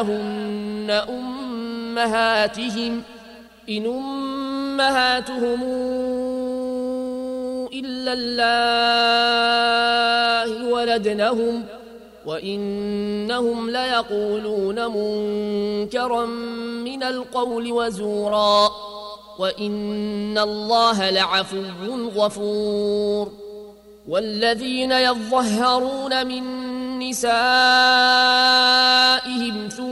هن أمهاتهم إن أمهاتهم إلا الله ولدنهم وإنهم ليقولون منكرا من القول وزورا وإن الله لعفو غفور والذين يظهرون من نسائهم ثم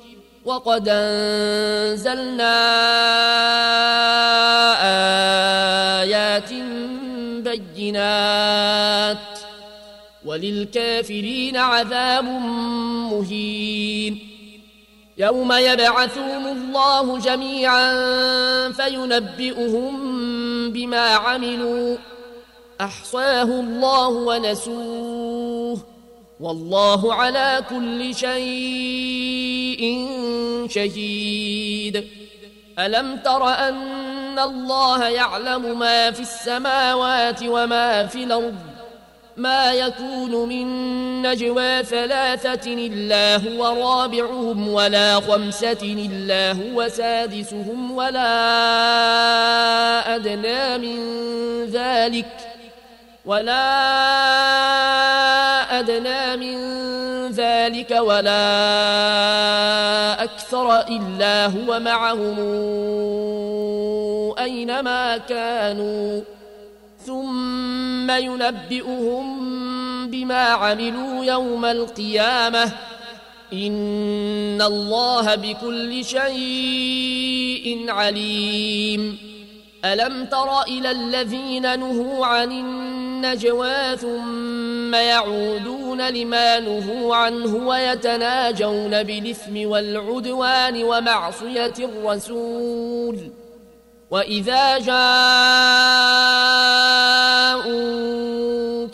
وقد أنزلنا آيات بينات وللكافرين عذاب مهين يوم يبعثهم الله جميعا فينبئهم بما عملوا أحصاه الله ونسوه والله على كل شيء شهيد. ألم تر أن الله يعلم ما في السماوات وما في الأرض؟ ما يكون من نجوى ثلاثة إلا هو رابعهم ولا خمسة إلا هو سادسهم ولا أدنى من ذلك. ولا أدنى من ذلك ولا أكثر إلا هو معهم. أينما كانوا. ثم ينبئهم بما عملوا يوم القيامة. إن الله بكل شيء عليم. ألم تر إلى الذين نهوا عن النجوى ثم يعودون لما نهوا عنه ويتناجون بالإثم والعدوان ومعصية الرسول. وإذا جاءوك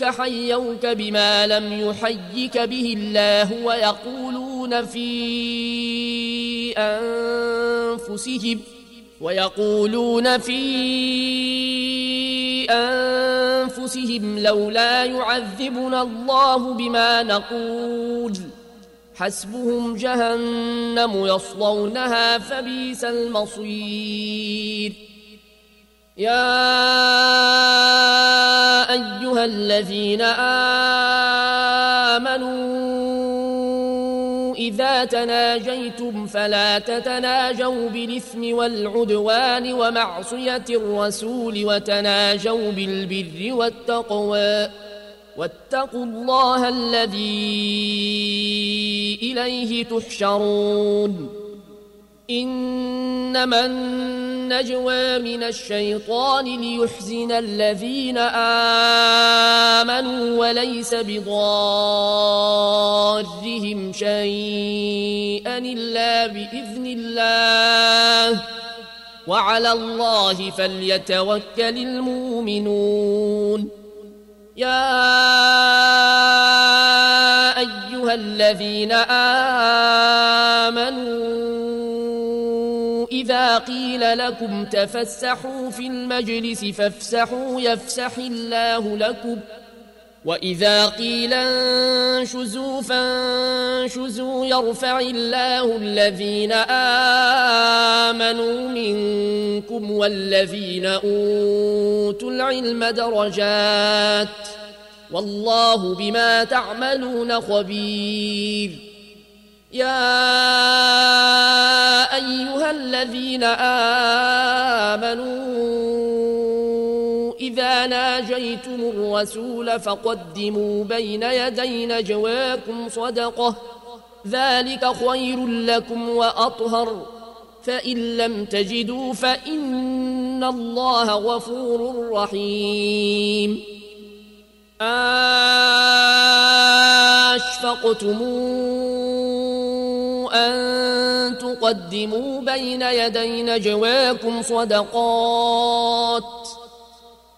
حيوك بما لم يحيك به الله ويقولون في أنفسهم ويقولون في أنفسهم لولا يعذبنا الله بما نقول. حسبهم جهنم يصلونها فبئس المصير. يا أيها الذين آمنوا إذا تناجيتم فلا تتناجوا بالإثم والعدوان ومعصية الرسول وتناجوا بالبر والتقوى. واتقوا الله الذي إليه تحشرون. إنما النجوى من الشيطان ليحزن الذين آمنوا. وليس بضارهم شيئا إلا بإذن الله. وعلى الله فليتوكل المؤمنون. يا أيها الذين آمنوا إذا قيل لكم تفسحوا في المجلس فافسحوا يفسح الله لكم. وإذا قيل انشزوا فانشزوا يرفع الله الذين آمنوا منكم والذين أوتوا العلم درجات والله بما تعملون خبير يا أيها الذين آمنوا إذا ناجيتم الرسول فقدموا بين يدي نجواكم صدقة ذلك خير لكم وأطهر. فإن لم تجدوا فإن الله غفور رحيم. أشفقتموا أن تقدموا بين يدي نجواكم صدقات.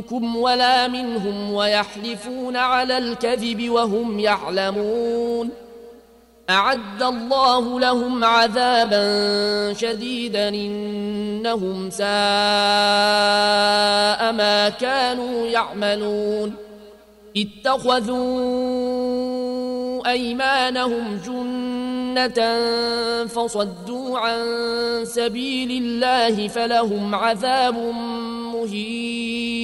منكم ولا منهم ويحلفون على الكذب وهم يعلمون. أعد الله لهم عذابا شديدا إنهم ساء ما كانوا يعملون. اتخذوا أيمانهم جنة فصدوا عن سبيل الله فلهم عذاب مهين.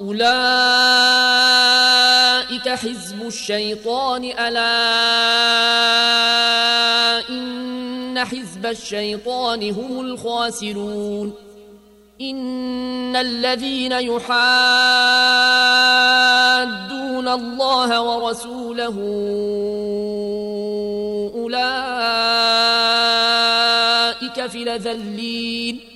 أولئك حزب الشيطان ألا إن حزب الشيطان هم الخاسرون. إن الذين يحادون الله ورسوله أولئك في لذلين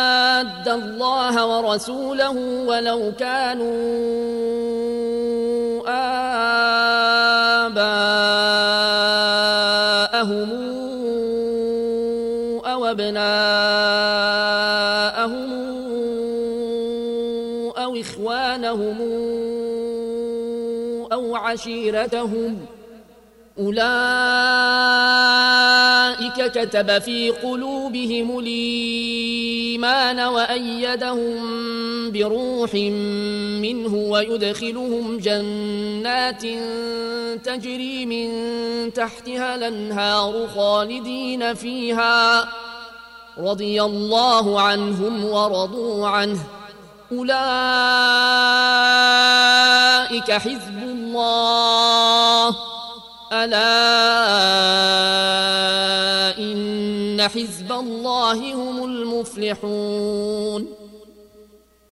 الله ورسوله ولو كانوا آباءهم أو أبناءهم أو إخوانهم أو عشيرتهم أولئك كتب في قلوبهم الإيمان وأيدهم بروح منه ويدخلهم جنات تجري من تحتها الأنهار خالدين فيها رضي الله عنهم ورضوا عنه. أولئك حزب الله. ألا إن حزب الله هم المفلحون